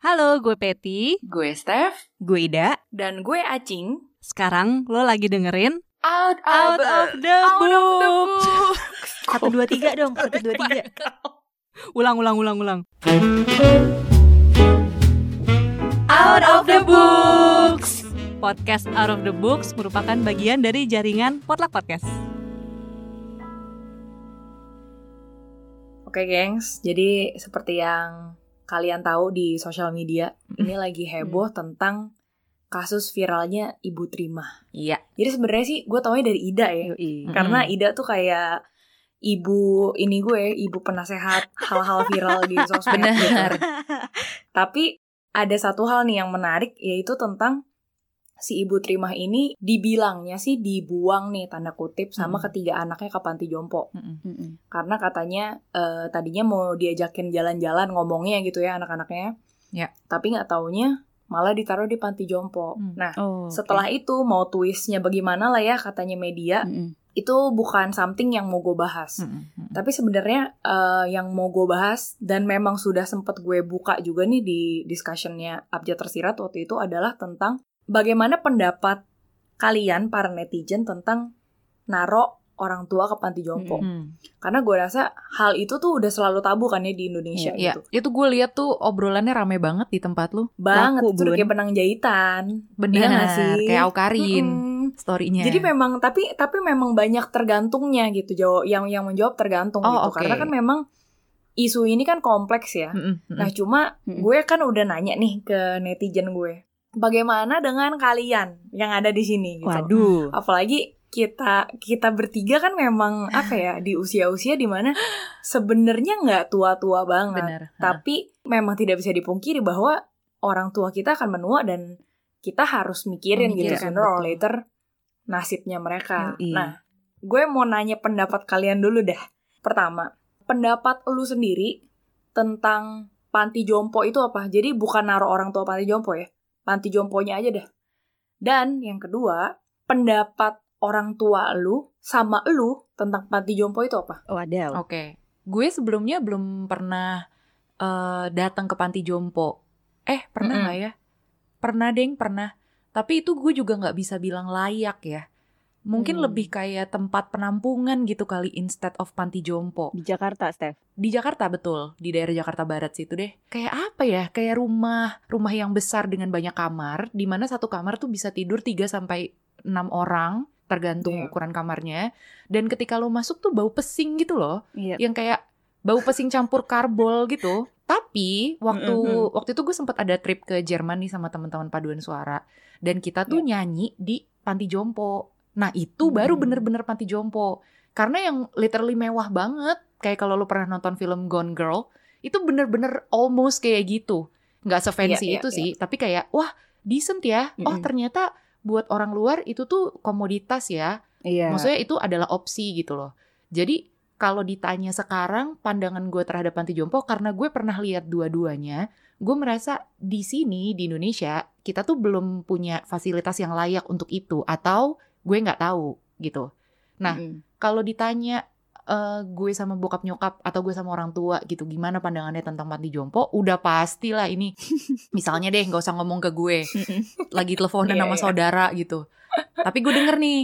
Halo, gue Peti. Gue Steph. Gue Ida. Dan gue Acing. Sekarang lo lagi dengerin Out, Out of the Out of the Book. Book. Satu dua tiga dong, satu dua tiga. Ulang, ulang, ulang, ulang. Out of the books. Podcast Out of the Books merupakan bagian dari jaringan Potluck Podcast. Oke, gengs. Jadi seperti yang kalian tahu di sosial media, ini lagi heboh tentang kasus viralnya Ibu Trima. Iya. Jadi sebenarnya sih gue taunya dari Ida ya. Karena Ida tuh kayak ibu ini gue, ibu penasehat hal-hal viral di sosmed. Gitu. Tapi ada satu hal nih yang menarik yaitu tentang si ibu Trimah ini dibilangnya sih dibuang nih tanda kutip sama Hmm. ketiga anaknya ke panti jompo Mm-mm. karena katanya eh, tadinya mau diajakin jalan-jalan ngomongnya gitu ya anak-anaknya. Ya. Tapi nggak taunya malah ditaruh di panti jompo. Hmm. Nah, Oh, setelah itu mau twistnya bagaimana lah ya katanya media itu bukan something yang mau gue bahas. Mm-mm. Tapi sebenarnya eh, yang mau gue bahas dan memang sudah sempet gue buka juga nih di discussionnya Abjad Tersirat waktu itu adalah tentang bagaimana pendapat kalian para netizen tentang naro orang tua ke panti jompo. Mm. Karena gue rasa hal itu tuh udah selalu tabu kan ya di Indonesia Iya, gitu. Itu gue lihat tuh obrolannya rame banget di tempat lu. Banget Laku, itu Bun. kayak benang jahitan. Bener, Iya nggak sih? kayak Aukarin Mm-mm. story-nya. Jadi memang tapi tapi memang banyak tergantungnya gitu jawab yang yang menjawab tergantung Oh, gitu oke. karena kan memang isu ini kan kompleks ya. Mm-mm, mm-mm. Nah cuma Mm-mm. gue kan udah nanya nih ke netizen gue, bagaimana dengan kalian yang ada di sini gitu. Waduh. Apalagi kita kita bertiga kan memang apa ya di usia-usia di mana sebenarnya nggak tua-tua banget, Bener. tapi memang tidak bisa dipungkiri bahwa orang tua kita akan menua dan kita harus mikirin gitu Memikirkan, sooner or later nasibnya mereka. Yoi. Nah, gue mau nanya pendapat kalian dulu dah. Pertama, pendapat lu sendiri tentang panti jompo itu apa? Jadi bukan naruh orang tua panti jompo ya. Panti jomponya aja dah. Dan yang kedua, pendapat orang tua lu sama lu tentang panti jompo itu apa? Wadaw. Oke. Gue sebelumnya belum pernah eh, datang ke panti jompo. Eh, pernah nggak ya? Pernah, Deng, pernah. Tapi itu gue juga nggak bisa bilang layak ya. Mungkin Hmm. lebih kayak tempat penampungan gitu kali instead of panti jompo. Di Jakarta, Steph. Di Jakarta betul, di daerah Jakarta Barat situ deh. Kayak apa ya? Kayak rumah, rumah yang besar dengan banyak kamar, di mana satu kamar tuh bisa tidur 3 sampai 6 orang, tergantung Damn. ukuran kamarnya. Dan ketika lo masuk tuh bau pesing gitu loh, Iya. yang kayak bau pesing campur karbol gitu. Tapi waktu Mm-mm. waktu itu gue sempat ada trip ke Jerman nih sama teman-teman paduan suara dan kita tuh nyanyi di panti jompo. Nah, itu baru Hmm. bener-bener panti jompo. Karena yang literally mewah banget, kayak kalau lo pernah nonton film Gone Girl, itu bener-bener almost kayak gitu. Nggak sefancy Iya, iya, itu sih, tapi kayak wah, decent ya. Oh, Mm-mm. ternyata buat orang luar itu tuh komoditas ya. Iya. Maksudnya itu adalah opsi gitu loh. Jadi kalau ditanya sekarang pandangan gue terhadap panti jompo karena gue pernah lihat dua-duanya, gue merasa di sini di Indonesia kita tuh belum punya fasilitas yang layak untuk itu atau gue nggak tahu gitu. Nah, Mm-mm. kalau ditanya eh, gue sama bokap nyokap atau gue sama orang tua gitu gimana pandangannya tentang panti jompo? Udah pasti lah ini. Misalnya deh nggak usah ngomong ke gue. Lagi teleponan Iya, sama iya. saudara gitu. Tapi gue denger nih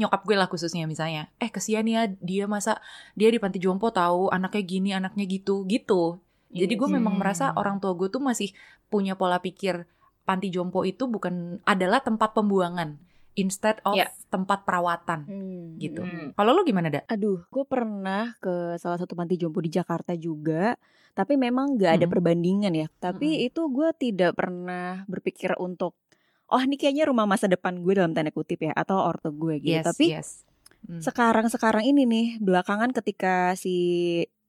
nyokap gue lah khususnya misalnya eh kesian ya dia masa dia di panti jompo tahu anaknya gini anaknya gitu gitu. Jadi gue memang merasa orang tua gue tuh masih punya pola pikir panti jompo itu bukan adalah tempat pembuangan instead of Iya. tempat perawatan Hmm. gitu Hmm. kalau lo gimana dak Aduh, gue pernah ke salah satu panti jompo di Jakarta juga, tapi memang nggak ada Mm-mm. perbandingan ya. Tapi itu gue tidak pernah berpikir untuk, oh ini kayaknya rumah masa depan gue dalam tanda kutip ya, atau orto gue gitu. yes tapi yes Hmm. sekarang-sekarang ini nih, belakangan ketika si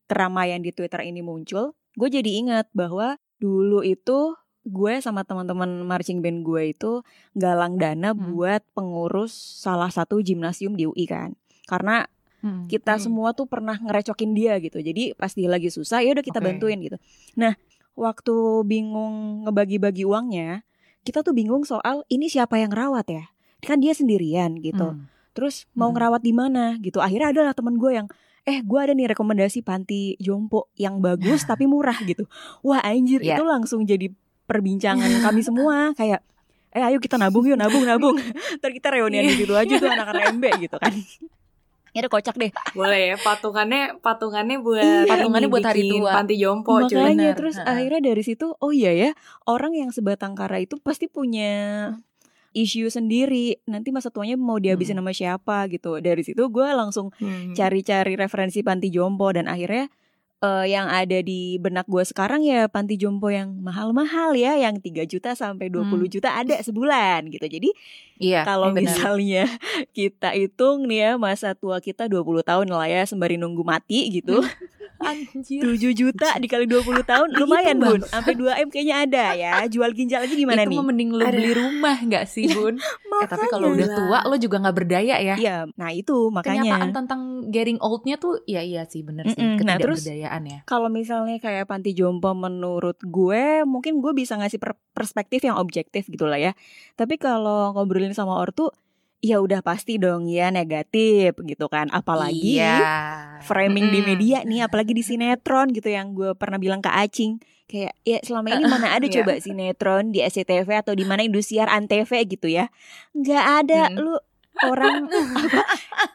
keramaian di Twitter ini muncul, gue jadi ingat bahwa dulu itu gue sama teman-teman marching band gue itu galang dana Hmm. buat pengurus salah satu gimnasium di UI kan. Karena Hmm. kita Hmm. semua tuh pernah ngerecokin dia gitu. Jadi pas dia lagi susah ya udah kita Oke. bantuin gitu. Nah, waktu bingung ngebagi-bagi uangnya, kita tuh bingung soal ini siapa yang rawat ya? Kan dia sendirian gitu. Hmm. Terus mau Hmm. ngerawat di mana gitu. Akhirnya adalah temen gue yang eh gue ada nih rekomendasi panti jompo yang bagus tapi murah gitu. Wah anjir Iya. itu langsung jadi perbincangan kami semua kayak eh ayo kita nabung yuk nabung nabung ntar kita reunian di situ aja tuh anak-anak MB gitu kan ya udah kocak deh Boleh ya patungannya patungannya buat Iya. Patungannya buat hari tua. panti jompo cuy. makanya bener. terus Ha-ha. akhirnya dari situ oh iya ya orang yang sebatang kara itu pasti punya isu sendiri nanti masa tuanya mau dihabisin Hmm. sama siapa gitu dari situ gue langsung Hmm. cari-cari referensi panti jompo dan akhirnya eh, yang ada di benak gue sekarang ya panti jompo yang mahal-mahal ya yang 3 juta sampai 20 Hmm. juta ada sebulan gitu jadi Iya. kalau benar. misalnya kita hitung nih ya masa tua kita 20 tahun lah ya sembari nunggu mati gitu anjir. 7 juta dikali 20 tahun lumayan Itu, bun sampai 2 m kayaknya ada ya jual ginjal aja gimana itu nih mah mending lu Ada. beli rumah nggak sih bun? eh tapi kalau udah tua lo juga nggak berdaya ya. Iya, nah itu Kenyataan makanya tentang getting old-nya tuh ya iya sih bener sih Mm-mm. Nah, terus- ketidakberdayaan ya. kalau misalnya kayak panti jompo menurut gue mungkin gue bisa ngasih per- perspektif yang objektif gitu lah ya tapi kalau ngobrolin sama ortu ya udah pasti dong ya negatif gitu kan apalagi iya. framing di Mm-mm. media nih apalagi di sinetron gitu yang gue pernah bilang ke Acing kayak ya selama ini mana ada Iya. coba sinetron di SCTV atau di mana Indosiar Antv gitu ya nggak ada Mm. lu orang apa,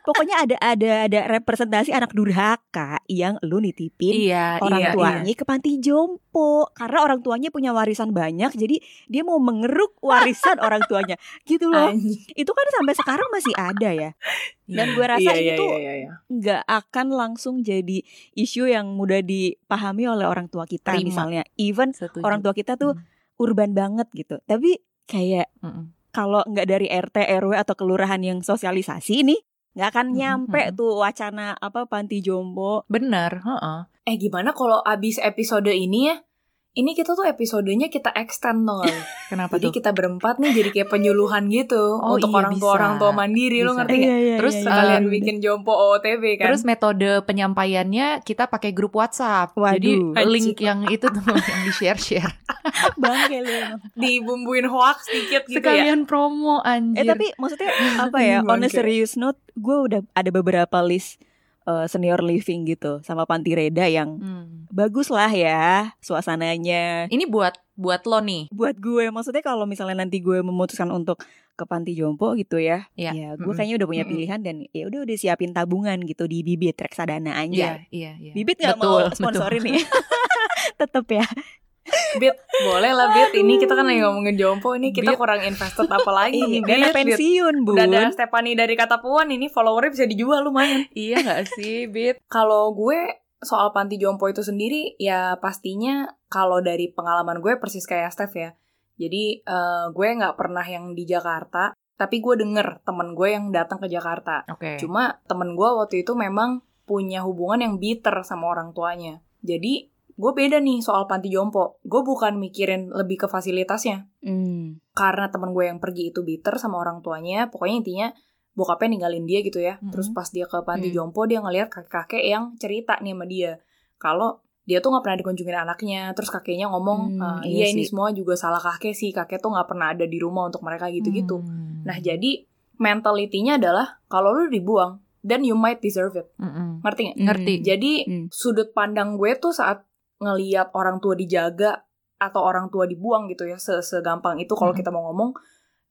pokoknya ada ada ada representasi anak durhaka yang lu nitipin Iya, orang iya, tuanya ke panti jompo karena orang tuanya punya warisan banyak jadi dia mau mengeruk warisan orang tuanya gitu loh Anjing. itu kan sampai sekarang masih ada ya iya. dan gue rasa Iya, iya, itu iya, iya, iya. nggak akan langsung jadi isu yang mudah dipahami oleh orang tua kita Terima. misalnya even Setuju. orang tua kita tuh urban banget gitu tapi kayak Mm-mm. Kalau nggak dari RT RW atau kelurahan yang sosialisasi nih nggak akan nyampe mm-mm. tuh wacana apa panti jompo bener, heeh. Eh gimana kalau abis episode ini ya? Ini kita tuh episodenya kita extend dong. Kenapa Jadi tuh? kita berempat nih jadi kayak penyuluhan gitu Oh, untuk iya, orang tua bisa. orang tua mandiri lo Bisa. ngerti nggak? Terus iya, sekalian iya. bikin jompo OOTB kan. Terus metode penyampaiannya kita pakai grup WhatsApp. Jadi Waduh. link yang itu tuh yang di share share. bangke lu dibumbuin hoax dikit gitu ya. Sekalian promo anjir. eh tapi maksudnya apa ya on a serious note gue udah ada beberapa list eh, senior living gitu sama panti reda yang Hmm. bagus lah ya suasananya Ini buat buat lo nih. buat gue maksudnya kalau misalnya nanti gue memutuskan untuk ke panti jompo gitu ya Iya. ya gue kayaknya udah punya pilihan dan ya udah udah siapin tabungan gitu di bibit reksadana aja Iya, iya, iya. bibit nggak Betul, mau sponsorin nih tetep ya Bit, boleh lah Bit. Ini kita kan lagi ngomongin jompo. Ini kita Bit. kurang invested apa lagi nih, dana. Bit. pensiun bun Udah ada Stephanie dari kata puan ini followernya bisa dijual lumayan. Iya gak sih, Bit? Kalau gue soal panti jompo itu sendiri ya pastinya kalau dari pengalaman gue persis kayak Steph ya. Jadi eh, gue nggak pernah yang di Jakarta, tapi gue denger temen gue yang datang ke Jakarta. Oke. Cuma temen gue waktu itu memang punya hubungan yang bitter sama orang tuanya. Jadi gue beda nih soal panti jompo. Gue bukan mikirin lebih ke fasilitasnya. Hmm. Karena temen gue yang pergi itu bitter sama orang tuanya. Pokoknya intinya bokapnya ninggalin dia gitu ya. Mm-mm. Terus pas dia ke panti Mm. jompo dia ngeliat kakek-kakek yang cerita nih sama dia. Kalau dia tuh nggak pernah dikunjungin anaknya. Terus kakeknya ngomong, Hmm, "Eh, iya iya ini sih. semua juga salah kakek sih. Kakek tuh nggak pernah ada di rumah untuk mereka gitu-gitu. Hmm. Nah jadi mentalitinya adalah kalau lu dibuang, then you might deserve it. Mm-mm. Ngerti nggak? Ngerti. Jadi Hmm. sudut pandang gue tuh saat ngeliat orang tua dijaga atau orang tua dibuang gitu ya, se- segampang itu kalau Mm. kita mau ngomong,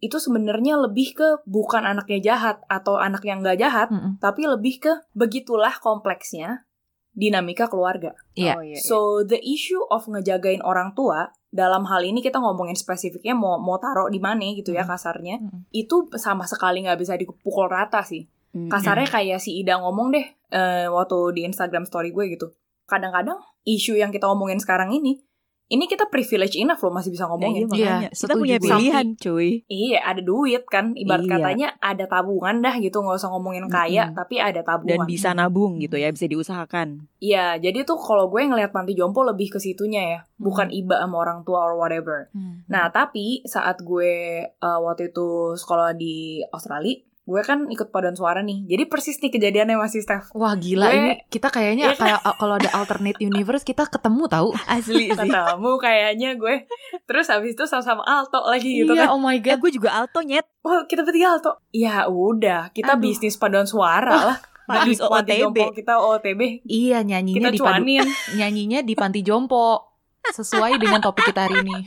itu sebenarnya lebih ke bukan anaknya jahat atau anak yang nggak jahat, Mm-mm. tapi lebih ke begitulah kompleksnya dinamika keluarga. Iya. Oh, iya, iya. So the issue of ngejagain orang tua dalam hal ini kita ngomongin spesifiknya mau mau taruh di mana gitu ya Mm. kasarnya, Mm-mm. itu sama sekali nggak bisa dipukul rata sih Hmm. kasarnya kayak si Ida ngomong deh eh, waktu di Instagram story gue gitu kadang-kadang isu yang kita ngomongin sekarang ini ini kita privilege enough loh masih bisa iya, ngomongin Iya, makanya. kita setuju punya pilihan cuy iya ada duit kan ibarat Iya. katanya ada tabungan dah gitu nggak usah ngomongin kaya Mm-mm. tapi ada dan tabungan bisa nabung gitu ya bisa diusahakan iya jadi tuh kalau gue ngelihat panti jompo lebih ke situnya ya bukan iba sama orang tua or whatever Hmm. nah tapi saat gue eh, waktu itu sekolah di Australia gue kan ikut paduan suara nih jadi persis nih kejadiannya masih Steph Wah gila Gue- ini kita kayaknya Iya. kayak kalau ada alternate universe kita ketemu tahu. asli sih ketemu kayaknya gue terus habis itu sama-sama alto lagi gitu iya, kan oh my eh god. gue juga alto nyet oh kita bertiga alto ya udah kita Aduh. bisnis paduan suara lah panti OTB. kita OTB Iya nyanyinya kita di cuanin nyanyinya di panti jompo. Sesuai dengan topik kita hari ini.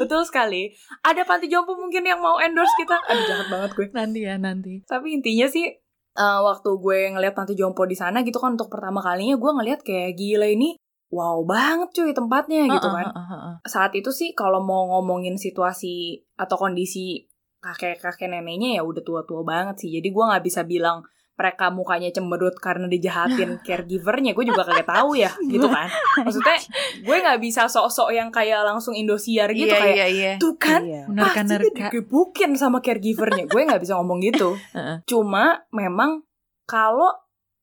Betul sekali. Ada panti jompo mungkin yang mau endorse kita. Aduh jahat banget gue. Nanti ya nanti. Tapi intinya sih eh, waktu gue ngeliat panti jompo di sana gitu kan untuk pertama kalinya gue ngeliat kayak gila ini wow banget cuy tempatnya gitu kan. uh-uh, uh. Saat itu sih kalau mau ngomongin situasi atau kondisi kakek-kakek neneknya ya udah tua-tua banget sih. Jadi gue nggak bisa bilang mereka mukanya cemberut karena dijahatin caregivernya. Gue juga kagak tahu ya gitu kan. Maksudnya gue nggak bisa sok-sok yang kayak langsung Indosiar gitu Iya, kayak iya, iya. tuh kan. Menerka pasti dia digebukin sama caregivernya. gue nggak bisa ngomong gitu. Heeh. Cuma memang kalau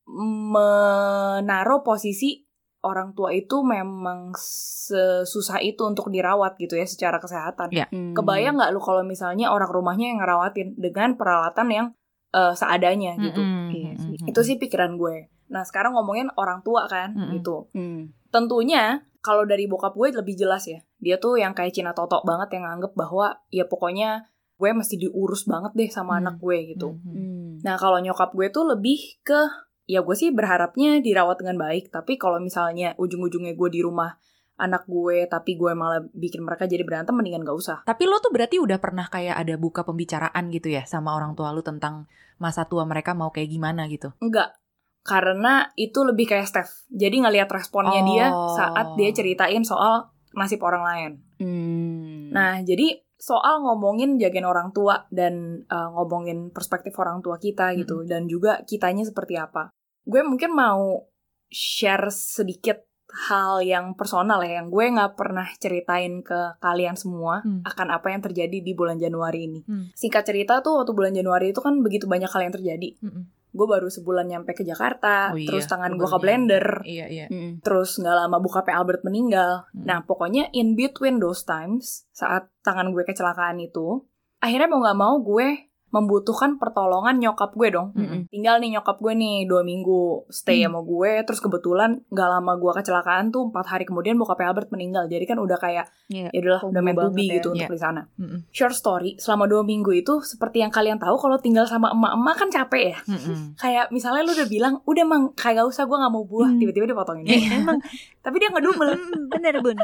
menaruh posisi orang tua itu memang sesusah itu untuk dirawat gitu ya secara kesehatan. Iya. Hmm. Kebayang nggak lu kalau misalnya orang rumahnya yang ngerawatin dengan peralatan yang eh, seadanya gitu. Mm-mm, Iya sih. mm-mm. Itu sih pikiran gue. Nah sekarang ngomongin orang tua kan Mm-mm. gitu. Hmm. Tentunya kalau dari bokap gue lebih jelas ya. Dia tuh yang kayak Cina Toto banget yang nganggep bahwa ya pokoknya gue mesti diurus banget deh sama Hmm. anak gue gitu. Hmm. Nah kalau nyokap gue tuh lebih ke ya gue sih berharapnya dirawat dengan baik. Tapi kalau misalnya ujung-ujungnya gue di rumah anak gue tapi gue malah bikin mereka jadi berantem mendingan gak usah. Tapi lo tuh berarti udah pernah kayak ada buka pembicaraan gitu ya sama orang tua lu tentang masa tua mereka mau kayak gimana gitu. Enggak. Karena itu lebih kayak Steph. Jadi ngelihat responnya dia Oh. saat dia ceritain soal nasib orang lain. Hmm. Nah, jadi soal ngomongin jagain orang tua dan uh, ngomongin perspektif orang tua kita gitu dan juga kitanya seperti apa. Gue mungkin mau share sedikit hal yang personal ya yang gue nggak pernah ceritain ke kalian semua Hmm. akan apa yang terjadi di bulan Januari ini. Hmm. Singkat cerita tuh waktu bulan Januari itu kan begitu banyak hal yang terjadi. Mm-mm. Gue baru sebulan nyampe ke Jakarta, Oh iya, terus tangan gue ke blender, Iya iya. Hmm. terus nggak lama buka P. Albert meninggal. Hmm. Nah, pokoknya in between those times, saat tangan gue kecelakaan itu, akhirnya mau nggak mau gue membutuhkan pertolongan nyokap gue dong. Mm-mm. Tinggal nih nyokap gue nih dua minggu stay Hmm. sama gue, terus kebetulan nggak lama gue kecelakaan tuh empat hari kemudian bokap Albert meninggal. Jadi kan udah kayak Iya. ya udahlah udah be banget ya. gitu untuk Iya. di sana. Mm-mm. Short story, selama dua minggu itu seperti yang kalian tahu kalau tinggal sama emak-emak kan capek ya. Mm-mm. Kayak misalnya lu udah bilang, udah mang, kayak gak usah gue gak mau buah, Hmm. tiba-tiba dipotongin. Eh, emang Tapi dia ngedumel. Hmm, bener bun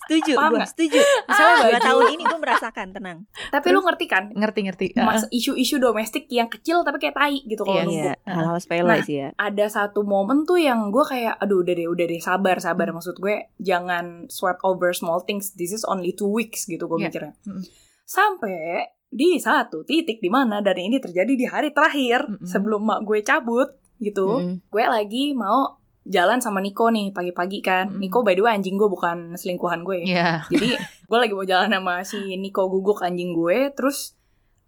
setuju Paham nggak? setuju Misalnya dua baju. tahun ini gue merasakan tenang Tapi lu ngerti kan? Ngerti ngerti. Mas isu-isu domestik yang kecil tapi kayak tai gitu kalau iya hal-hal sepele Nah, sih ya Ada satu momen tuh yang gue kayak, aduh udah deh, udah deh, sabar, sabar. Maksud gue, jangan sweat over small things. This is only two weeks gitu gue Iya. mikirnya. Mm-mm. Sampai di satu titik di mana dan ini terjadi di hari terakhir Mm-mm. sebelum mak gue cabut gitu. Mm-mm. Gue lagi mau jalan sama Niko nih pagi-pagi kan. Mm-mm. Niko by the way anjing gue bukan selingkuhan gue. ya. Iya. Jadi gue lagi mau jalan sama si Niko guguk anjing gue, terus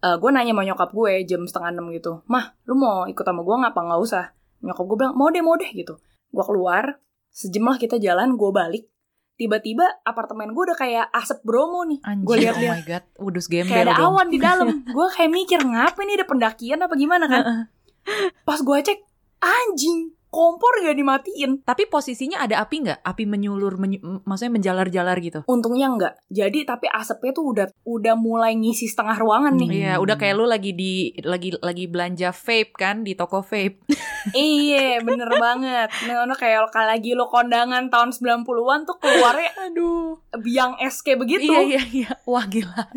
eh, gue nanya sama nyokap gue jam setengah enam gitu, mah lu mau ikut sama gue ngapa nggak usah? Nyokap gue bilang mau deh mau deh gitu. Gue keluar, sejam lah kita jalan, gue balik. Tiba-tiba apartemen gue udah kayak asap Bromo nih. Gue oh lihat-lihat my god. Udus gembel kayak ada dong. awan di dalam. gue kayak mikir ngapa nih ada pendakian apa gimana kan? Pas gue cek, anjing kompor gak dimatiin. Tapi posisinya ada api nggak? Api menyulur, menyu- maksudnya menjalar-jalar gitu. Untungnya enggak. Jadi tapi asapnya tuh udah udah mulai ngisi setengah ruangan nih. Iya, udah kayak lu lagi di lagi lagi belanja vape kan di toko vape. Iya, bener banget. Nah, kayak kalau lagi lo kondangan tahun 90-an tuh keluarnya Aduh. biang es kayak begitu. Iya iya iya. Wah gila.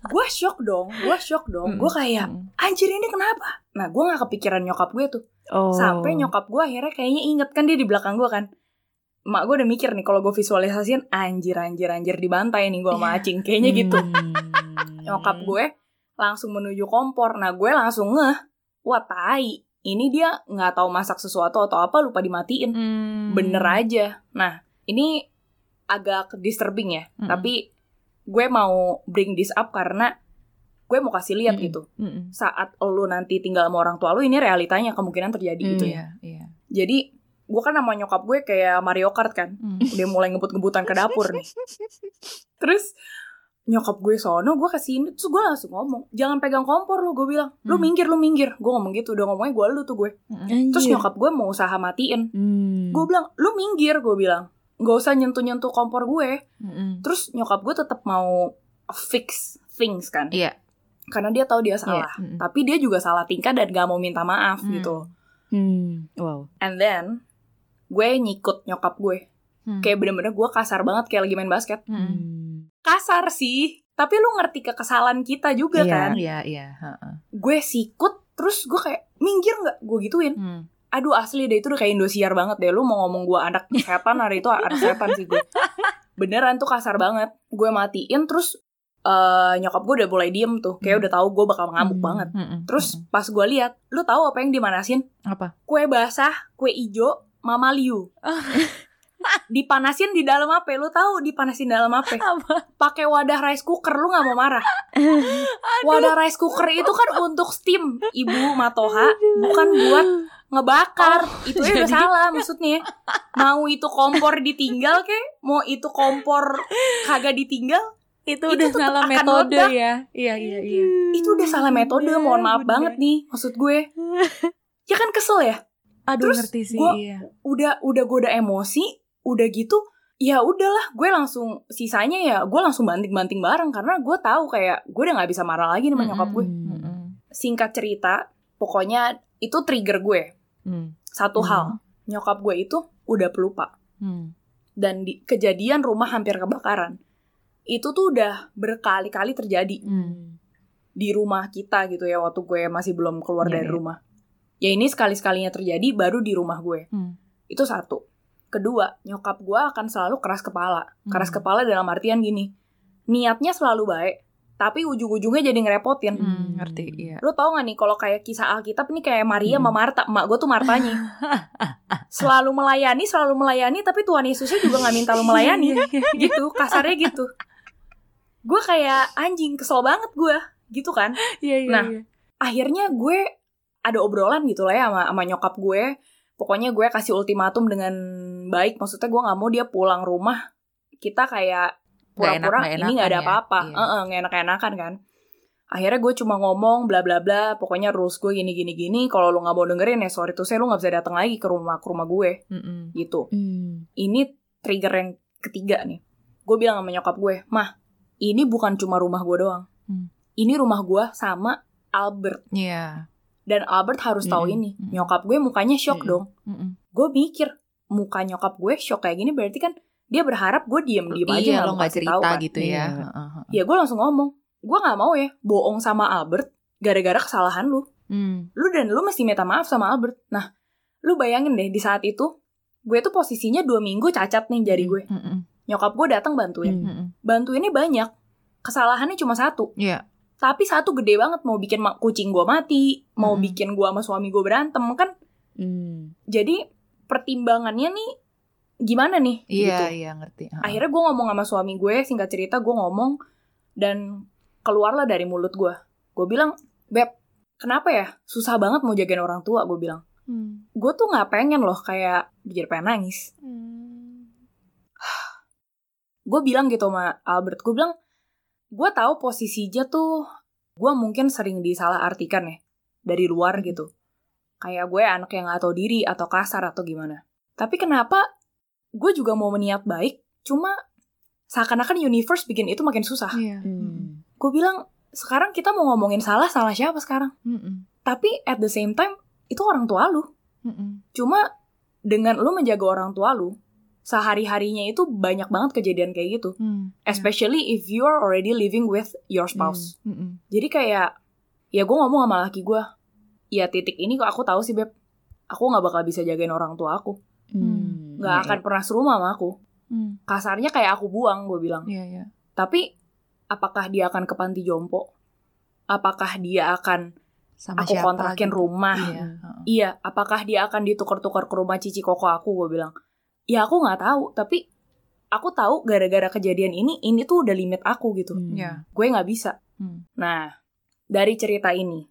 Gue shock dong, gue shock dong. Gue kayak, anjir ini kenapa? Nah, gue gak kepikiran nyokap gue tuh. Oh Sampai nyokap gue akhirnya kayaknya inget kan dia di belakang gue kan. Mak gue udah mikir nih kalau gue visualisasiin anjir anjir anjir dibantai nih gue sama acing kayaknya gitu. Hmm. Nyokap gue langsung menuju kompor. Nah gue langsung ngeh, wah tai. Ini dia nggak tahu masak sesuatu atau apa lupa dimatiin. Hmm. bener aja. Nah, ini agak disturbing ya, Mm-mm. tapi gue mau bring this up karena gue mau kasih lihat Mm-mm. gitu. Mm-mm. Saat lu nanti tinggal sama orang tua lu, ini realitanya kemungkinan terjadi gitu ya. Iya iya. Jadi, gue kan sama nyokap gue kayak Mario Kart kan, Hmm. udah mulai ngebut-ngebutan ke dapur nih. Terus nyokap gue sono, gue ke sini, terus gue langsung ngomong, jangan pegang kompor lu, gue bilang, lu Hmm. minggir, lu minggir. Gue ngomong gitu, udah ngomongnya gue lu tuh gue. Terus nyokap gue mau usaha matiin. Hmm. Gue bilang, lu minggir, gue bilang. Gak usah nyentuh-nyentuh kompor gue. Mm-mm. Terus nyokap gue tetap mau fix things kan. Iya. Karena dia tahu dia salah. Mm-mm. Tapi dia juga salah tingkah dan gak mau minta maaf Hmm. gitu. Hmm. wow And then, gue nyikut nyokap gue. Hmm. Kayak bener-bener gue kasar banget kayak lagi main basket. Hmm. Kasar sih, tapi lu ngerti kekesalan kita juga Iya. kan. Iya, iya. heeh. Gue sikut, terus gue kayak minggir nggak? Gue gituin. Hmm. Aduh asli deh itu udah kayak Indosiar banget deh. Lu mau ngomong gue anak setan hari itu anak setan sih gue. Beneran tuh kasar banget. Gue matiin terus eh nyokap gue udah mulai diem tuh. Kayak udah tahu gue bakal ngamuk Hmm. banget. Mm-mm. Terus Mm-mm. pas gue lihat, lu tahu apa yang dimanasin? apa? Kue basah, kue ijo, mama liu. dipanasin di dalam apa? Lu tahu dipanasin dalam apa? Apa? Pakai wadah rice cooker, lu nggak mau marah. Wadah rice cooker itu kan untuk steam, Ibu Matoha, bukan buat ngebakar. itu udah jadi- salah maksudnya. Mau itu kompor ditinggal kek, mau itu kompor kagak ditinggal, Itu, Itu udah salah metode meledak. ya. Iya, iya, iya. itu udah salah metode. Mohon maaf banget nih, maksud gue. Ya kan kesel ya. Aduh, Terus ngerti sih. gua- iya. udah udah gue udah emosi udah gitu ya udahlah gue langsung sisanya ya gue langsung banting banting bareng karena gue tahu kayak gue udah nggak bisa marah lagi sama nyokap gue Hmm. Singkat cerita pokoknya itu trigger gue Mm. satu Hmm. hal nyokap gue itu udah pelupa Mm. dan di kejadian rumah hampir kebakaran itu tuh udah berkali-kali terjadi Mm. di rumah kita gitu ya waktu gue masih belum keluar Iya, dari iya. rumah ya ini sekali-sekalinya terjadi baru di rumah gue Hmm. Itu satu. Kedua, nyokap gue akan selalu keras kepala. Keras Hmm. kepala dalam artian gini. Niatnya selalu baik, tapi ujung-ujungnya jadi ngerepotin. Mm, ngerti, iya. Lu tau gak nih kalau kayak kisah Alkitab nih kayak Maria Hmm. sama Marta. Emak gue tuh Martanya. selalu melayani, selalu melayani, tapi Tuhan Yesusnya juga gak minta lu melayani. gitu, kasarnya gitu. Gue kayak anjing, kesel banget gue. Gitu kan. Iya, iya, Nah, iya. akhirnya gue ada obrolan gitu lah ya sama, sama nyokap gue. Pokoknya gue kasih ultimatum dengan baik. Maksudnya gue nggak mau dia pulang rumah. Kita kayak enak- pura-pura ini nggak ada ya. apa-apa. Iya. Heeh, nggak enak-enakan kan. Akhirnya gue cuma ngomong bla bla bla. Pokoknya rules gue gini gini gini. Kalau lu nggak mau dengerin ya sorry tuh saya lu nggak bisa datang lagi ke rumah ke rumah gue Mm-mm. gitu. Hmm. Ini trigger yang ketiga nih. Gue bilang sama nyokap gue, mah ini bukan cuma rumah gue doang. Hmm. Ini rumah gue sama Albert Iya. dan Albert harus tahu Mm-mm, ini. mm-mm. Nyokap gue mukanya shock Mm-mm. dong. Mm-mm. Gue mikir muka nyokap gue shock kayak gini berarti kan dia berharap gue diem diem aja Iya, nggak lo nggak cerita tahu kan. gitu ya. Iya. Ya gue langsung ngomong, gue nggak mau ya bohong sama Albert gara-gara kesalahan lu. Hmm. Lu dan lu mesti minta maaf sama Albert. Nah, lu bayangin deh di saat itu gue tuh posisinya dua minggu cacat nih jari gue. Mm-mm. Nyokap gue datang bantuin. Hmm. Mm-mm. Bantuinnya banyak. Kesalahannya cuma satu. Iya. Tapi satu gede banget mau bikin kucing gue mati, mau Mm-mm. bikin gue sama suami gue berantem kan Hmm. jadi pertimbangannya nih gimana nih Iya, gitu. iya ngerti. Akhirnya gue ngomong sama suami gue singkat cerita gue ngomong dan keluarlah dari mulut gue gue bilang beb kenapa ya susah banget mau jagain orang tua gue bilang Hmm. gue tuh nggak pengen loh kayak jadi pengen nangis Hmm. Gue bilang gitu sama Albert gue bilang gue tahu posisinya tuh gue mungkin sering disalah artikan ya dari luar gitu kayak gue anak yang gak tahu diri atau kasar atau gimana tapi kenapa gue juga mau meniat baik cuma seakan-akan universe bikin itu makin susah Iya. Hmm. gue bilang sekarang kita mau ngomongin salah salah siapa sekarang Mm-mm. tapi at the same time itu orang tua lu Mm-mm. cuma dengan lu menjaga orang tua lu sehari harinya itu banyak banget kejadian kayak gitu Hmm. especially if you are already living with your spouse Mm-mm. jadi kayak ya gue ngomong sama laki gue ya titik ini kok aku tahu sih beb aku nggak bakal bisa jagain orang tua aku Hmm. nggak Iya, akan pernah serumah sama aku Hmm. kasarnya kayak aku buang gue bilang Iya, iya. tapi apakah dia akan ke panti jompo apakah dia akan Sama aku siapa kontrakin gitu. rumah Iya. Iya, apakah dia akan ditukar-tukar ke rumah cici koko aku? Gue bilang, ya aku nggak tahu. Tapi aku tahu gara-gara kejadian ini, ini tuh udah limit aku gitu. Hmm. Iya. Gue nggak bisa. Hmm. Nah, dari cerita ini,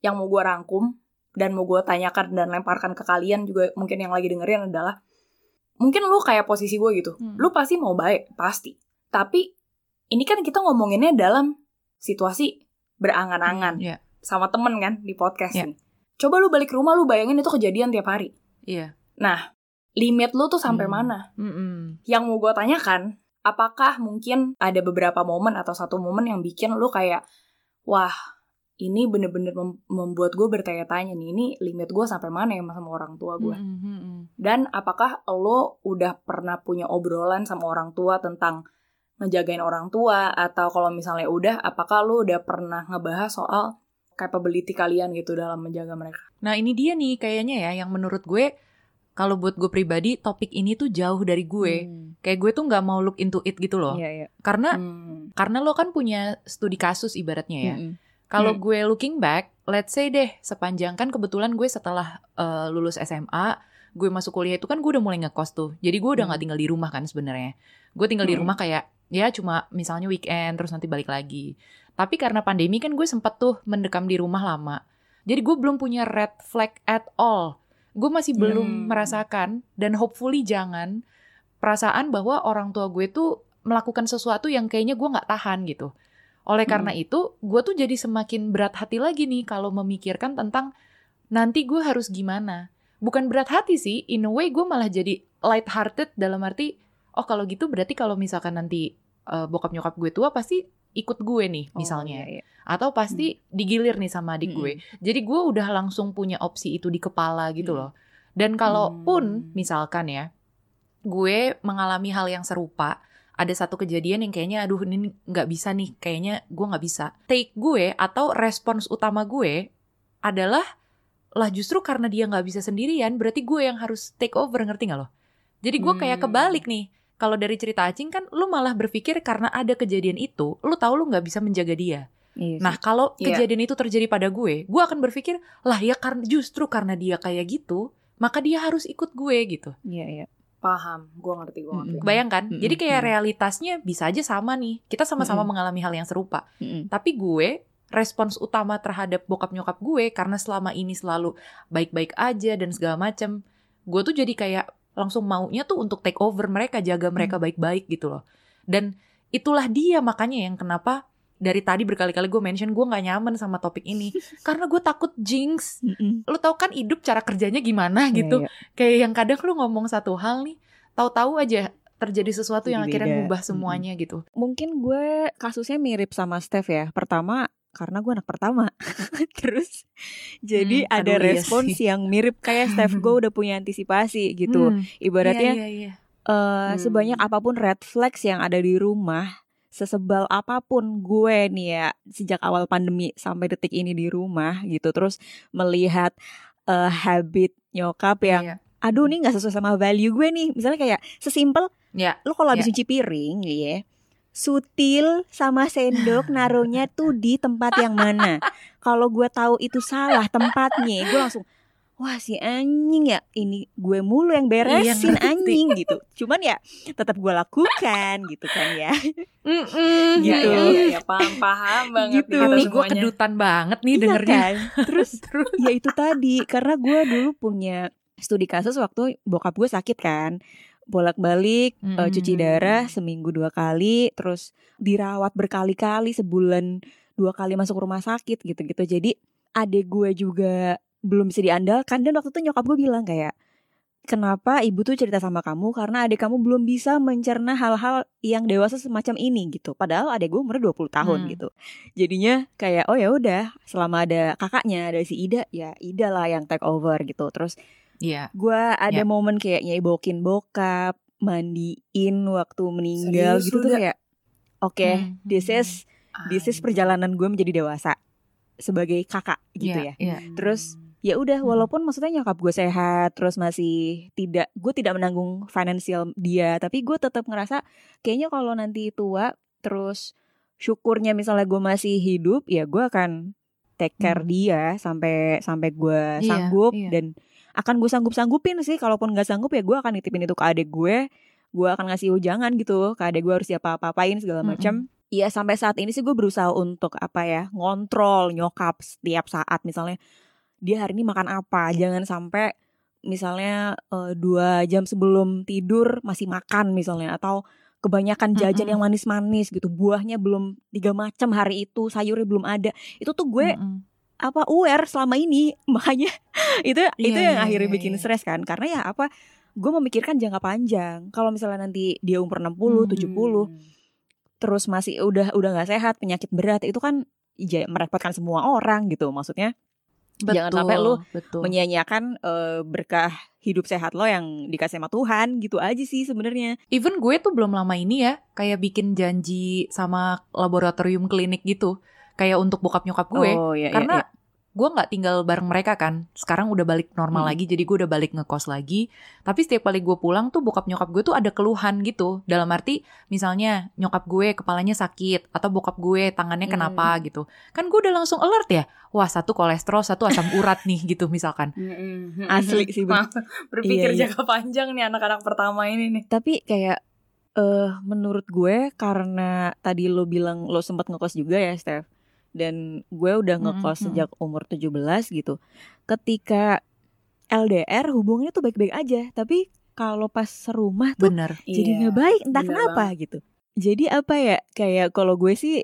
yang mau gue rangkum dan mau gue tanyakan dan lemparkan ke kalian juga mungkin yang lagi dengerin adalah, mungkin lu kayak posisi gue gitu. Hmm. Lu pasti mau baik, pasti. Tapi ini kan kita ngomonginnya dalam situasi berangan-angan Iya. sama temen kan di podcast Iya. nih. Coba lu balik ke rumah lu bayangin itu kejadian tiap hari. Iya. Nah, limit lu tuh sampai Hmm. mana? Mm-mm. Yang mau gue tanyakan, apakah mungkin ada beberapa momen atau satu momen yang bikin lu kayak, wah, ini bener-bener mem- membuat gue bertanya-tanya nih ini limit gue sampai mana ya sama orang tua gue Mm, mm, mm. dan apakah lo udah pernah punya obrolan sama orang tua tentang ngejagain orang tua atau kalau misalnya udah apakah lo udah pernah ngebahas soal capability kalian gitu dalam menjaga mereka Nah ini dia nih kayaknya ya yang menurut gue kalau buat gue pribadi topik ini tuh jauh dari gue. Hmm. Kayak gue tuh nggak mau look into it gitu loh. Iya, iya. Karena Hmm. karena lo kan punya studi kasus ibaratnya ya. Mm-mm. Kalau Hmm. gue looking back, let's say deh sepanjang kan kebetulan gue setelah eh, lulus SMA, gue masuk kuliah itu kan gue udah mulai ngekos tuh. Jadi gue udah nggak Hmm. tinggal di rumah kan sebenarnya. Gue tinggal di Hmm. rumah kayak ya cuma misalnya weekend terus nanti balik lagi. Tapi karena pandemi kan gue sempet tuh mendekam di rumah lama. Jadi gue belum punya red flag at all. Gue masih belum Hmm. merasakan dan hopefully jangan perasaan bahwa orang tua gue tuh melakukan sesuatu yang kayaknya gue nggak tahan gitu. Oleh karena itu, gue tuh jadi semakin berat hati lagi nih kalau memikirkan tentang nanti gue harus gimana. Bukan berat hati sih, in a way gue malah jadi light hearted dalam arti, oh kalau gitu berarti kalau misalkan nanti eh, bokap nyokap gue tua pasti ikut gue nih Oh, misalnya. iya, iya. Atau pasti digilir nih sama adik Mm-mm. gue. Jadi gue udah langsung punya opsi itu di kepala gitu Mm. loh. Dan kalaupun Hmm. misalkan ya, gue mengalami hal yang serupa, ada satu kejadian yang kayaknya aduh ini nggak bisa nih, kayaknya gue nggak bisa. Take gue atau respons utama gue adalah lah justru karena dia nggak bisa sendirian, berarti gue yang harus take over ngerti nggak lo? Jadi gue kayak Hmm. kebalik nih. Kalau dari cerita Acing kan lu malah berpikir karena ada kejadian itu, lu tahu lu nggak bisa menjaga dia. Iya sih. Nah, kalau Iya. kejadian itu terjadi pada gue, gue akan berpikir, lah ya karena justru karena dia kayak gitu, maka dia harus ikut gue gitu. Iya, iya. paham gue ngerti gue ngerti Mm-mm. Bayangkan, Mm-mm. jadi kayak realitasnya bisa aja sama nih. Kita sama-sama Mm-mm. mengalami hal yang serupa. Mm-mm. Tapi gue respons utama terhadap bokap nyokap gue karena selama ini selalu baik-baik aja dan segala macem, gue tuh jadi kayak langsung maunya tuh untuk take over mereka, jaga mereka baik-baik gitu loh. Dan itulah dia makanya yang kenapa dari tadi berkali-kali gue mention gue nggak nyaman sama topik ini. Karena gue takut jinx. Lu tau kan hidup cara kerjanya gimana gitu? Iya, iya. kayak yang kadang lu ngomong satu hal nih tahu-tahu aja terjadi sesuatu yang akhirnya ngubah semuanya gitu Mungkin gue kasusnya mirip sama Steph ya. Pertama karena gue anak pertama. Terus jadi Hmm, ada aduh, iya respons sih. yang mirip kayak Steph gue udah punya antisipasi gitu. Hmm, Ibaratnya iya, iya, iya. eh, Hmm. sebanyak apa pun red flags yang ada di rumah, sesebal apa pun gue nih ya sejak awal pandemi sampai detik ini di rumah gitu, terus melihat eh, habit nyokap yang Iya. Aduh nih nggak sesuai sama value gue nih, misalnya kayak sesimpel Ya, lo kalau habis Ya. cuci piring ya sutil sama sendok naruhnya tuh di tempat yang mana kalau gue tahu itu salah tempatnya gue langsung wah si anjing ya ini gue mulu yang beresin ngerti. anjing gitu cuman ya tetap gue lakukan gitu kan ya Iya, Gitu. iya, iya, iya, paham, paham banget Gitu. Nih gue kedutan banget nih Iya dengernya kan? terus Terus ya itu tadi karena gue dulu punya studi kasus waktu bokap gue sakit kan. Bolak-balik eh, Hmm. cuci darah seminggu dua kali terus dirawat berkali-kali sebulan dua kali masuk rumah sakit gitu-gitu. Jadi adik gue juga belum bisa diandalkan. Dan waktu itu nyokap gue bilang kayak kenapa ibu tuh cerita sama kamu? Karena adik kamu belum bisa mencerna hal-hal yang dewasa semacam ini gitu. Padahal adik gue umur 20 tahun Hmm. gitu. Jadinya kayak oh ya udah selama ada kakaknya ada si Ida ya Ida lah yang take over gitu. Terus Iya gue ada Ya. momen kayak nyebokin bokap mandiin waktu meninggal Serius gitu tuh kayak oke Hmm. this is this is Anjing. perjalanan gue menjadi dewasa sebagai kakak gitu Iya, ya iya. Terus, ya udah Hmm. walaupun maksudnya nyokap gue sehat terus masih tidak gue tidak menanggung finansial dia tapi gue tetap ngerasa kayaknya kalau nanti tua terus syukurnya misalnya gue masih hidup ya gue akan take care Hmm. dia sampai sampai gue Iya, sanggup iya. dan akan gue sanggup sanggupin sih kalaupun nggak sanggup ya gue akan nitipin itu ke adik gue gue akan ngasih ujangan gitu ke adik gue harus siapa apain segala macam Iya sampai saat ini sih gue berusaha untuk apa ya ngontrol nyokap setiap saat. Misalnya dia hari ini makan apa? Jangan sampai misalnya eh, dua jam sebelum tidur masih makan misalnya atau kebanyakan jajan Mm-mm. yang manis-manis gitu buahnya belum tiga macam hari itu sayurnya belum ada. Itu tuh gue Mm-mm. Apa aware selama ini makanya itu itu Iya, yang iya, akhirnya iya, bikin iya. stres kan karena ya apa gue memikirkan jangka panjang kalau misalnya nanti dia umur 60 Hmm. 70 terus masih udah udah nggak sehat penyakit berat itu kan ja- merepotkan semua orang gitu maksudnya Jangan Betul, sampai lu betul. menyia-nyiakan eh, berkah hidup sehat lo yang dikasih sama Tuhan gitu aja sih sebenarnya Even gue tuh belum lama ini ya kayak bikin janji sama laboratorium klinik gitu. Kayak untuk bokap nyokap gue. oh iya, iya, Karena iya. gue nggak tinggal bareng mereka kan. Sekarang udah balik normal Hmm. lagi jadi gue udah balik ngekos lagi. Tapi setiap kali gue pulang tuh bokap nyokap gue tuh ada keluhan gitu. Dalam arti misalnya nyokap gue kepalanya sakit atau bokap gue tangannya Hmm. kenapa gitu. Kan gue udah langsung alert ya. Wah satu kolesterol, satu asam urat nih gitu misalkan. asli sih bener. Berpikir Iya, iya. jangka panjang nih anak-anak pertama ini nih. tapi kayak eh menurut gue karena tadi lo bilang lo sempat ngekos juga ya Steph dan gue udah Mm-mm, ngekos mm-mm. sejak umur 17 gitu ketika LDR hubungannya tuh baik-baik aja tapi kalau pas serumah tuh Bener. jadi Iya, nggak baik entah bener kenapa gitu jadi apa ya kayak kalau gue sih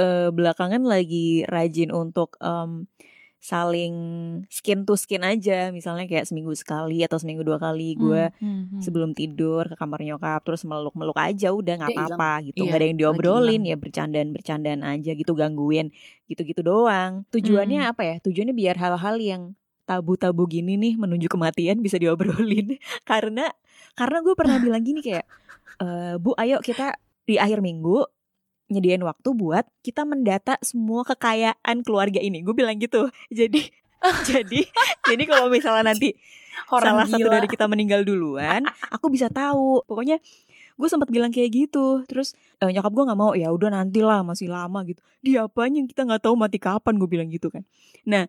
eh, belakangan lagi rajin untuk em, saling skin to skin aja. Misalnya kayak seminggu sekali atau seminggu dua kali gue Hmm, hmm, hmm. sebelum tidur ke kamar nyokap terus meluk-meluk aja udah nggak apa-apa gitu. Iya, nggak ada yang diobrolin ya bercandaan bercandaan aja gitu gangguin gitu-gitu doang. Tujuannya Hmm. apa ya? Tujuannya biar hal-hal yang tabu-tabu gini nih menuju kematian bisa diobrolin. Karena karena gue pernah bilang gini kayak "Eh, bu ayo kita di akhir minggu nyediain waktu buat kita mendata semua kekayaan keluarga ini gue bilang gitu jadi jadi jadi kalau misalnya nanti Orang salah satu gila. dari kita meninggal duluan, aku bisa tahu. Pokoknya gue sempat bilang kayak gitu. Terus eh, nyokap gue nggak mau. Ya udah nantilah masih lama gitu. Dia apanya yang kita nggak tahu mati kapan gue bilang gitu kan. Nah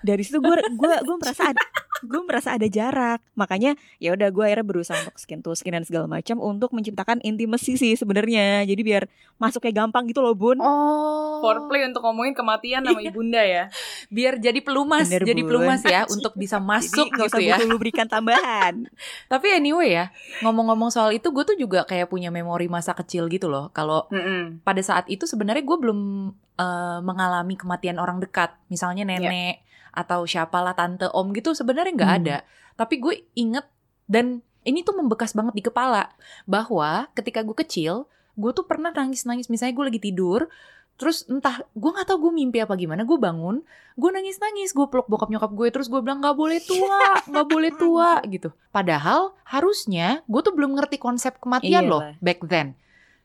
dari situ gue gue gue merasa ada gue merasa ada jarak makanya ya udah gue akhirnya berusaha untuk skin to skin dan segala macam untuk menciptakan intimacy sih sebenarnya jadi biar masuknya gampang gitu loh bun Oh. Foreplay untuk ngomongin kematian sama ibunda ya. biar jadi pelumas, Bener, jadi Bun. pelumas ya untuk bisa masuk jadi gitu usah ya. butuh lubrikan tambahan Tapi anyway ya, ngomong-ngomong soal itu gue tuh juga kayak punya memori masa kecil gitu loh. Kalau Mm-mm. pada saat itu sebenarnya gue belum eh, mengalami kematian orang dekat, misalnya nenek atau siapalah tante om gitu sebenarnya nggak Hmm. ada. Tapi gue inget dan ini tuh membekas banget di kepala bahwa ketika gue kecil, gue tuh pernah nangis-nangis. Misalnya gue lagi tidur, terus entah gue nggak tahu gue mimpi apa gimana, gue bangun, gue nangis-nangis, gue peluk bokap nyokap gue, terus gue bilang nggak boleh tua, nggak boleh tua gitu. Padahal harusnya gue tuh belum ngerti konsep kematian loh Iyalah. back then.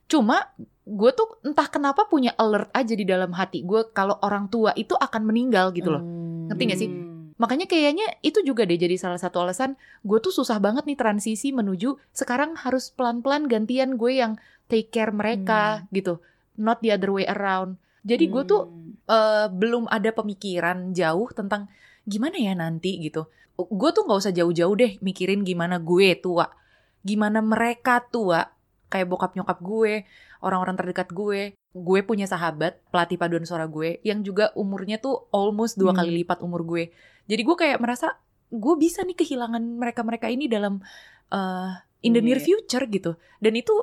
Cuma gue tuh entah kenapa punya alert aja di dalam hati gue kalau orang tua itu akan meninggal gitu loh. Hmm. Ngerti gak sih? Hmm. Makanya kayaknya itu juga deh jadi salah satu alasan gue tuh susah banget nih transisi menuju sekarang harus pelan-pelan gantian gue yang take care mereka gitu, not the other way around. Jadi gue tuh Hmm. eh, belum ada pemikiran jauh tentang gimana ya nanti gitu. Gue tuh nggak usah jauh-jauh deh mikirin gimana gue tua, gimana mereka tua, kayak bokap nyokap gue, orang-orang terdekat gue. Gue punya sahabat pelatih paduan suara gue yang juga umurnya tuh almost dua Hmm. kali lipat umur gue. Jadi gue kayak merasa gue bisa nih kehilangan mereka-mereka ini dalam eh, in the near Iya. future gitu. Dan itu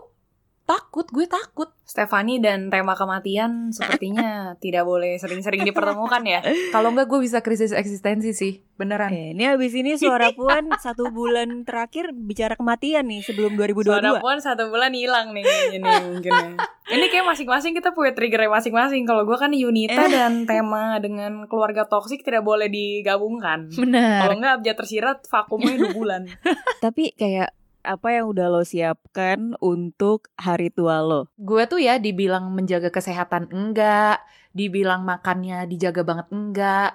takut, gue takut. Stefani dan tema kematian sepertinya tidak boleh sering-sering dipertemukan ya. Kalau enggak gue bisa krisis eksistensi sih, beneran. Eh, ini habis ini suara puan satu bulan terakhir bicara kematian nih sebelum 2022. Suara puan satu bulan hilang nih nih mungkin ya. Ini kayak masing-masing kita punya triggernya masing-masing. Kalau gue kan Yunita dan tema dengan keluarga toksik tidak boleh digabungkan. Bener. Kalau nggak abjad tersirat vakumnya dua bulan. Tapi kayak apa yang udah lo siapkan untuk hari tua lo? Gue tuh ya dibilang menjaga kesehatan enggak, dibilang makannya dijaga banget enggak.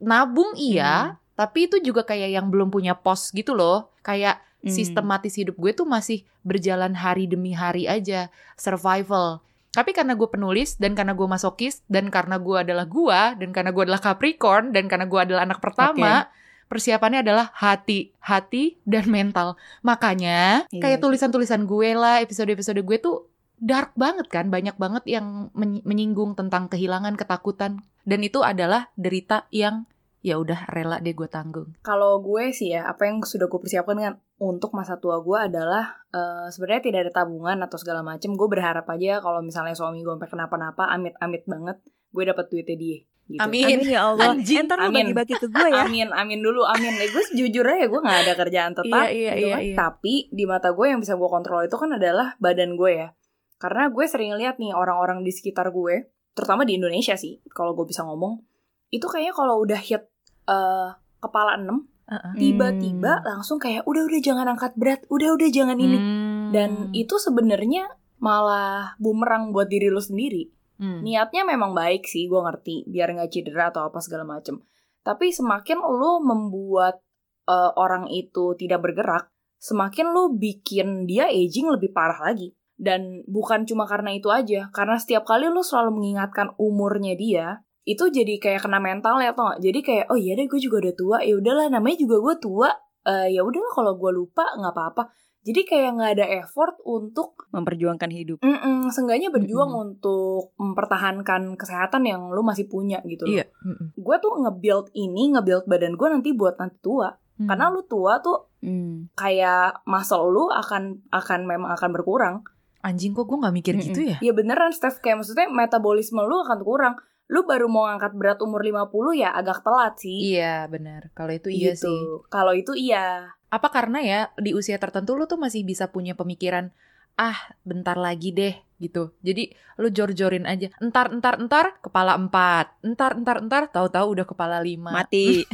Nabung iya, tapi itu juga kayak yang belum punya pos gitu loh. Kayak Hmm. sistematis hidup gue tuh masih berjalan hari demi hari aja, survival. Tapi karena gue penulis dan karena gue masokis dan karena gue adalah gue dan karena gue adalah Capricorn dan karena gue adalah anak pertama, persiapannya adalah hati, hati dan mental. Makanya Iya kayak tulisan-tulisan gue lah, episode-episode gue tuh dark banget kan, banyak banget yang men- menyinggung tentang kehilangan, ketakutan dan itu adalah derita yang ya udah rela deh gue tanggung. Kalau gue sih ya, apa yang sudah gue persiapkan kan untuk masa tua gue adalah eh, sebenarnya tidak ada tabungan atau segala macem. Gue berharap aja kalau misalnya suami gue sampai kenapa-napa, amit-amit banget, gue dapat duitnya dia. Gitu. Amin. Amin ya Allah. Anjing, Entar lo amin. bagi-bagi ke gue ya. Amin, amin dulu, amin. Eh, gue jujur aja gue gak ada kerjaan tetap. Iya, iya, gitu iya, kan. iya. Tapi di mata gue yang bisa gue kontrol itu kan adalah badan gue ya. Karena gue sering lihat nih orang-orang di sekitar gue terutama di Indonesia sih kalau gue bisa ngomong itu kayaknya kalau udah hit eh, kepala 6 Uh-uh. tiba-tiba langsung kayak udah udah jangan angkat berat udah udah jangan ini Hmm. dan itu sebenarnya malah bumerang buat diri lu sendiri Hmm. niatnya memang baik sih gue ngerti biar nggak cedera atau apa segala macem. Tapi semakin lu membuat eh, orang itu tidak bergerak semakin lu bikin dia aging lebih parah lagi. Dan bukan cuma karena itu aja karena setiap kali lu selalu mengingatkan umurnya dia itu jadi kayak kena mental ya tau jadi kayak oh iya deh gue juga udah tua. Ya udahlah namanya juga gue tua Eh, ya udahlah kalau gue lupa nggak apa-apa jadi kayak nggak ada effort untuk memperjuangkan hidup. Mm-mm, seenggaknya berjuang Mm-mm. untuk mempertahankan kesehatan yang lu masih punya gitu loh. Iya. Mm-mm. Gue tuh nge-build ini, nge-build badan gue nanti buat nanti tua. Hmm. Karena lu tua tuh Hmm. kayak muscle lu akan akan memang akan berkurang. anjing kok gue nggak mikir Mm-mm. gitu ya? Ya beneran Steph, kayak maksudnya metabolisme lu akan kurang. Lu baru mau ngangkat berat umur 50 ya agak telat sih. Iya benar. Kalau itu iya gitu. sih. Kalau itu iya. Apa karena ya di usia tertentu lu tuh masih bisa punya pemikiran ah bentar lagi deh gitu. Jadi lu jor-jorin aja. Entar entar entar kepala empat. Entar entar entar tahu-tahu udah kepala lima. Mati.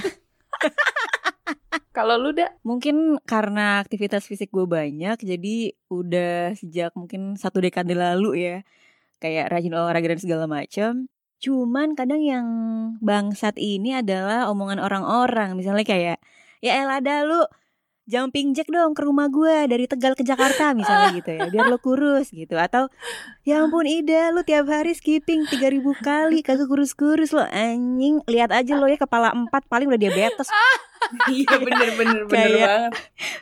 Kalau lu dah mungkin karena aktivitas fisik gue banyak, jadi udah sejak mungkin satu dekade lalu ya, kayak rajin olahraga dan segala macam. Cuman kadang yang bangsat ini adalah omongan orang-orang, misalnya kayak, ya elah dah lu jumping jack dong ke rumah gue dari Tegal ke Jakarta misalnya gitu ya biar lo kurus gitu atau ya ampun Ida lu tiap hari skipping 3000 kali kagak kurus-kurus lo anjing lihat aja lo ya kepala empat paling udah diabetes Iya bener-bener bener banget.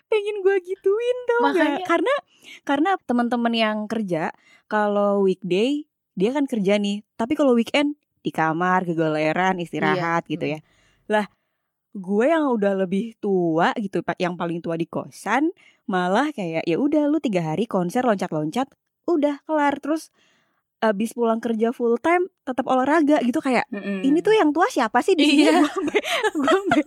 pengen gue gituin tau Makanya- nggak? karena karena teman-teman yang kerja kalau weekday dia kan kerja nih tapi kalau weekend di kamar kegoleran istirahat gitu ya lah gue yang udah lebih tua gitu Pak, yang paling tua di kosan malah kayak ya udah lu tiga hari konser loncat-loncat udah kelar terus abis pulang kerja full time tetap olahraga gitu kayak Mm-mm. ini tuh yang tua siapa sih di sini Iya. Sampe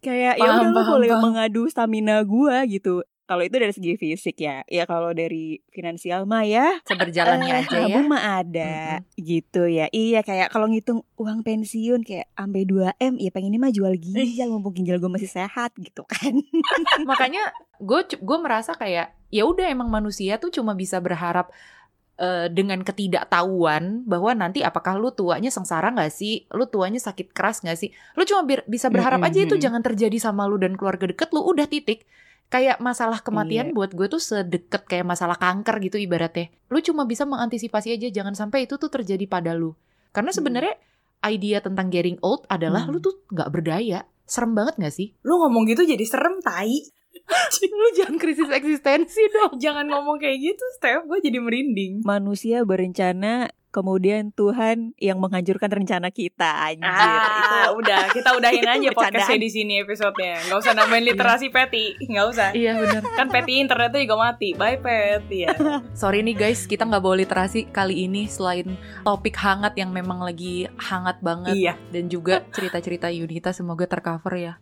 kayak ya udah lu boleh paham. mengadu stamina gua gitu kalau itu dari segi fisik ya. Ya kalau dari finansial mah ya seberjalannya eh, aja ya. mah ada gitu ya. Iya kayak kalau ngitung uang pensiun kayak sampai 2 m ya pengennya mah jual ginjal mumpung ginjal gue masih sehat gitu kan. Makanya gue gue merasa kayak ya udah emang manusia tuh cuma bisa berharap eh, dengan ketidaktahuan bahwa nanti apakah lu tuanya sengsara nggak sih, lu tuanya sakit keras nggak sih, lu cuma bisa berharap aja itu jangan terjadi sama lu dan keluarga deket lu udah titik. Kayak masalah kematian Iya. buat gue tuh sedekat kayak masalah kanker gitu ibaratnya. Lu cuma bisa mengantisipasi aja jangan sampai itu tuh terjadi pada lu. Karena sebenarnya idea tentang getting old adalah Hmm. lu tuh nggak berdaya. Serem banget gak sih? Lu ngomong gitu jadi serem tai. lu jangan krisis eksistensi dong. Jangan ngomong kayak gitu, Steph. Gue jadi merinding. manusia berencana kemudian Tuhan yang menghancurkan rencana kita anjir itu Ah, udah kita udahin itu aja podcastnya di sini episodenya. Gak usah nambahin literasi Peti, nggak usah. Iya benar. Kan Peti internetnya juga mati. Bye Peti ya. Sorry nih guys, kita nggak bawa literasi kali ini selain topik hangat yang memang lagi hangat banget iya. dan juga cerita-cerita Yunita semoga tercover ya.